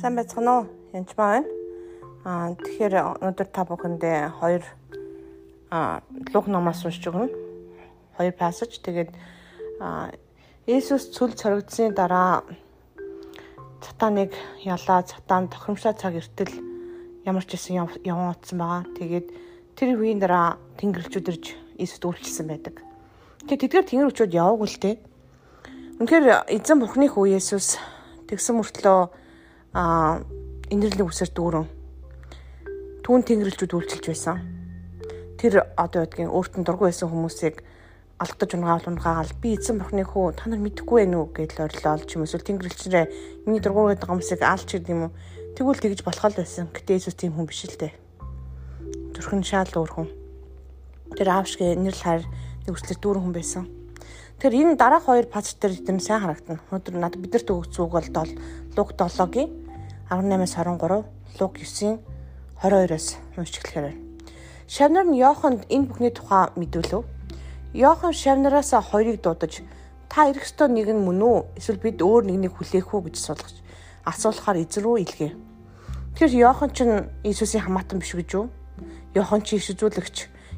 Сайн байцгаана уу? Янч байна. Аа тэгэхээр өнөөдөр та бүхэндээ хоёр аа луг номоос уншиж өгнө. Хоёр пассаж. Тэгээд аа Иесус цүл цорогдсны дараа цатаныг ялаа, цатаан тохиромжтой цаг эртэл ямар ч гэсэн яван утсан байгаа. Тэгээд тэр үеийн дараа тэнгэрлэгчүүд ирж Иесуст үйлчилсэн байдаг. Тэгээд тэдгээр тэнгэрлэгчүүд яваагүй л дээ. Үнэхээр эзэн бурхны хүү Есүс тэгсэн мөртлөө а инэрлийн үсэр дүүрэн түүн тэнгэрлэгчүүд үйлчилж байсан. Тэр одоо ядгийн өөртөө дургүй байсан хүмүүсийг алдаж унгаал унгаагаал би эзэн бурхны хүү та нар мэдэхгүй байх уу гэдэл орилол ч юм эсвэл тэнгэрлэгчрээ миний дургүй гэдэг хүмүүсийг алж гэдэг юм уу тэгвэл тэгж болох л байсан. Гэтэ Иесус тийм хүн биш л дээ. Зүрхэн шаал өөр хүн. Тэр аавшгэ нэрл хайр нэг үслэр дүүрэн хүн байсан. Тэр энэ дараах хоёр пац дээр эдгээр сайн харагдана. Өнөөдөр надад бидэрт өгсөн үг бол Луг 7-гийн 18-аас 23, Луг 9-ийн 22-оос уншиж эхлэхээр. Шавнар нь Йоханд энэ бүхний тухай мэдүүлв. Йохан шавнараас хоёрыг дуудаж та ирэх ёстой нэг нь мөн үү? Эсвэл бид өөр нэгнийг хүлээх үү гэж суулгаж асуулахаар эзэн рүү илгээ. Тэгэхээр Йохан ч Иесусийн хамаатан биш гэж юу? Йохан ч иш үзүүлэгч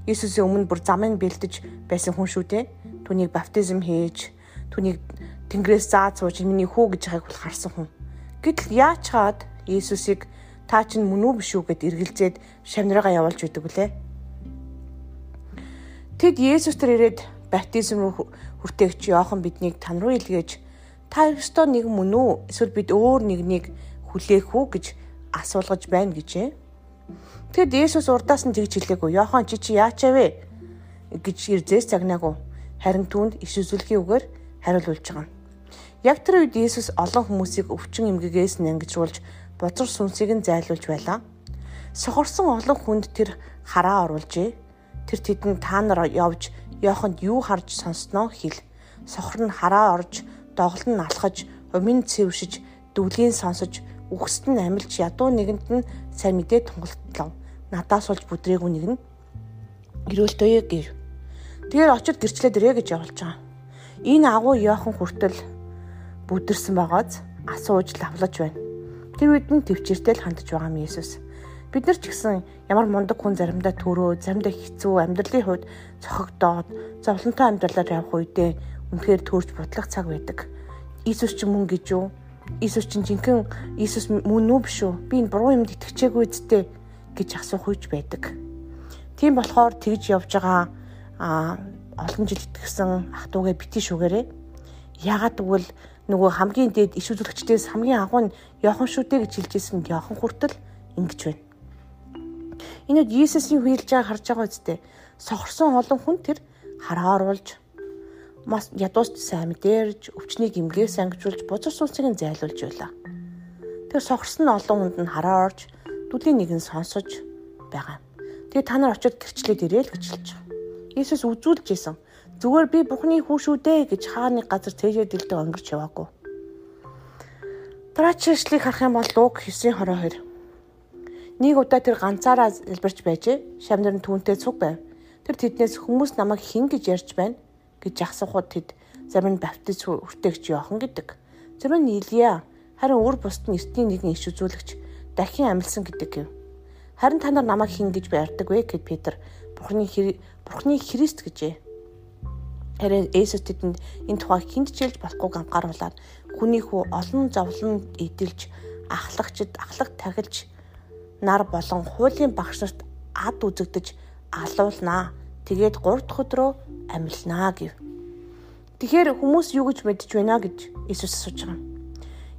Иесусийн өмнө бүр замыг бэлдэж байсан хүн шүү дээ. Түүнийг баптизм хийж, түүнийг Тэнгэрээс заа цууж миний хүү гэж байгааг бол харсан хүн. Гэтэл яаж чаад Иесусыг та чинь мөн үү биш үү гэд эргэлзээд шавнараа явуулж идэг үлээ. Тэд Есүс төр ирээд баптизм руу хүртээгч Иохан биднийг тань руу илгээж та ёстой нэг мөн үү эсвэл бид өөр нэгнийг хүлээх үү гэж асуулгаж байна гэжээ. Тэгэд Есүс урдаас нь тэгж хэлээгүй. Иохан чи чи яачаа вэ гэж ирзээс загнаагүй. Харин түүнд иш үзүүлэхийн үгээр хариулуулж байгаа юм. Яг тэр үед Иесус олон хүмүүсийг өвчин эмгэгээс нь ангижруулж бузар сүнсийг нь зайлуулж байлаа. Сохорсон олон хүнд тэр хараа оруулжээ. Тэр тэдэнд та нар явж Йоханд юу харж сонссноо хэл. Сохор нь хараа орж, доголд нь алхаж, умын цэвшиж, дүглийг сонсож, үхсэд нь амилж ядуу нэгэнд нь сайн мэдээ тунгалтлав. Надаас болж бүдрээгүй нэг нь ирүүлтөөе гэв. Тэгээд очиод гэрчлээд ирээ гэж явуулж байгаа. Энэ агуу Йохан хүртэл бүдэрсэн байгааз асууж лавлаж байна. Тэр үед нь төвчээртэй л хандж байгаа юм Есүс. Бид нар ч гэсэн ямар мундаг хүн заримдаа төрөө, заримдаа хэцүү амьдралын хувьд цохогдоод, зовлонтой амьдралаар явах үедээ үнэхээр төрж бутлах цаг байдаг. Иесус ч мөн гэж юу? Иесус чинь жинхэнэ Иесус мөн үү биш үү? Би энэ буруу юмд итгэжээгүй зүтэй гэж асуух үеч байдаг. Тийм болохоор тэгж явж байгаа а олон жил итгэсэн ах トゥ угээ бити шүгээрээ. Ягаад гэвэл нөгөө хамгийн дээд иш үзүүлэгчдээс хамгийн агуу нь Йохан шүдэ гэж хэлжсэн Йохан хүртэл ингэж байна. Энэ Иесусийн хүлж байгааг харж байгаа үстэй. Сохорсон олон хүн тэр хараа оруулж мас ядуус сайн мэдэрж өвчнийг эмгээс ангижуулж бузар сүнсийг нь зайлуулж байлаа. Тэр сохорсон олон хүнд нь хараа орж дүлийн нэг нь сонсож байгаа. Тэгээ та нар очиод гэрчлээд ирээл гэж хэлж байгаа. Иесус үзүүлж исэн. Зүгээр би Бурхны хүү шүү дээ гэж хаа нэг газар цээжээ дэлдэг өнгөрч яваагүй. Дараачлалыг харах юм бол Луг 9:22. Нэг удаа тэр ганцаараа залбирч байжээ. Шавнар нь түүнтэй цуг байв. Тэр тэднээс хүмүүс намайг хэн гэж ярьж байна гэж асуухад тэд зарим нь баптист хүртээгч Иохан гэдэг. Зарим нь Илия, харин өөр бусд нь эртний нэгэн иш үзүүлэгч дахин амилсан гэдэг юм. Харин та нар намайг хэн гэж ярьдаг вэ гэд Петр Бурхны Бурхны Христ гэжээ. Харин Есүс тэдэнд энэ тухай хүнд чилж болохгүйг анхааруулаад хүний хүү олон зовлон эдэлж ахлагчд ахлах тахилж нар болон хуулийн багш нарт ад үзэгдэж алуулнаа. Тэгээд 3 дахь өдрөө амилнаа гэв. Тэгэхээр хүмүүс юу гэж мэдж байна гэж Иесус асууж байгаа.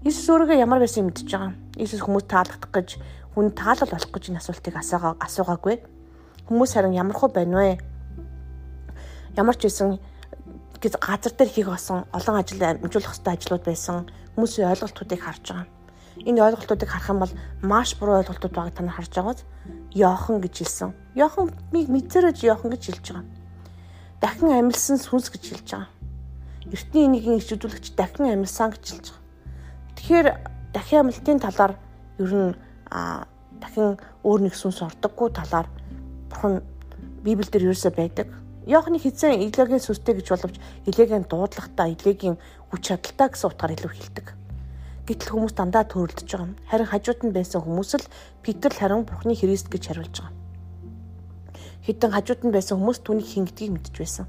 Иесус өөрийгөө ямар байсан мэдж байгаа. Иесус хүмүүс таалагдах гэж хүн таалал болох гэж энэ асуултыг асуугаагүй. Хүмүүс харин ямар хөө байна вэ? Ямар ч байсан гэд газар дээр хийх болсон олон ажил амжуулах хэрэгтэй ажлууд байсан хүмүүсийн ойлголтуудыг харж байгаа. Энэ ойлголтуудыг харах юм бол маш буруу ойлголтууд байгааг та нар харж байгааз Йохан гэж хэлсэн. Йоханыг мэдэрэж Йохан гэж хэлж байгаа. Дахин амилсан сүнс гэж хэлж байгаа. Эртний энийгийн иш үзүүлэгч дахин амилсан гэж хэлж байгаа. Тэгэхээр дахин амилтын талаар ер нь дахин өөр нэг сүнс ордоггүй талаар бурхан Библиэлд ерөөсөө байдаг Йохны хизээ Илегийн сүстэй гэж боловч Илегийн дуудлагатай Илегийн хүч чадалтай гэсэн утгаар илүү хэлдэг. Гэтэл хүмүүс дандаа төрөлдөж байгаа юм. Харин хажууд нь байсан хүмүүс л Петр л харин Бурхны Христ гэж хариулж байгаа. Хэдэн хажууд нь байсан хүмүүс түүнийг хингдгийг мэдж байсан.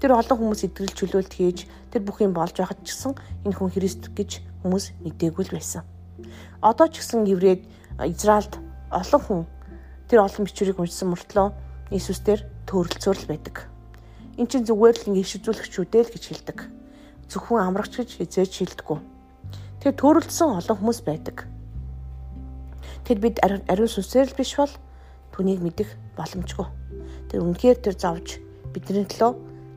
Тэр олон хүмүүс идэвхтэй чөлөөлт хийж тэр бүх юм болж байхад ч гэсэн энэ хүн Христ гэж хүмүүс мэдээгүй л байсан. Одоо ч гэсэн еврейд Израильд олон хүн тэр олон бичвэрийг уншсан мөртлөө Иесус дээр төрөлцөөр л байдаг. Эн чинь зүгээр л ингэ шизүүлэх чүдэл гэж хэлдэг. Зөвхөн амрагч гэж хизээж шилдэггүй. Тэр төрөлдсөн олон хүмүүс байдаг. Тэд бид ариун сүнсээр л биш бол түүнийг мэдэх боломжгүй. Тэр үнэхээр тэр зовж бидний төлөө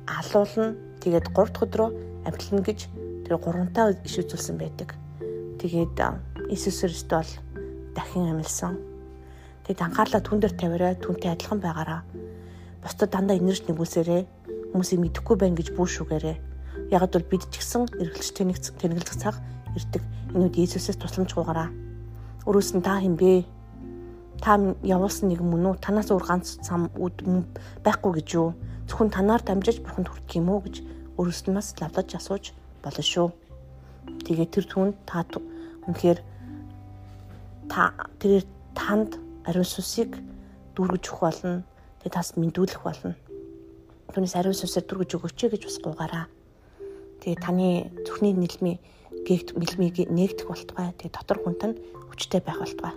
алуулна. Тэгээд 3 дахь өдрөө амьдлна гэж тэр гурвантаа иш үзүүлсэн байдаг. Тэгээд Иесус Христ бол дахин амьлсан. Тэгэд анхаарлаа түн дээр тавиараа түнтэй адилхан байгаараа. Бусдад дандаа инэрч нэгүсээрээ хүмүүсийг мэдэхгүй байна гэж бүүшүүгээрээ. Ягд бол бид ч гэсэн эргэлж тэнэглэх цаг ирдэг. Энүүд Иесусээс тусламж гуйгараа. Өрөөс нь та хэм бэ? Та явуулсан нэг мөн үү? Танаас өөр ганц зам байхгүй гэж юу? Зөвхөн танаар дамжиж бурханд хүрэх юм уу гэж өрөөс нь бас лавлаж асууж болно шүү. Тэгээ тэр түн та үнэхээр та тэр танд ариун сүсийг дүүргэж өгөх болно. Тэгээ тас мэндүүлэх болно түүнээс ариун сүнсээр дүргэж өгөөч гэж бас гуйгаараа. Тэгээ таны зүрхний нэлмий гээгт нэлмийг нээгдэх болтугай. Тэгээ дотор хүнт нь хүчтэй байх болтугай.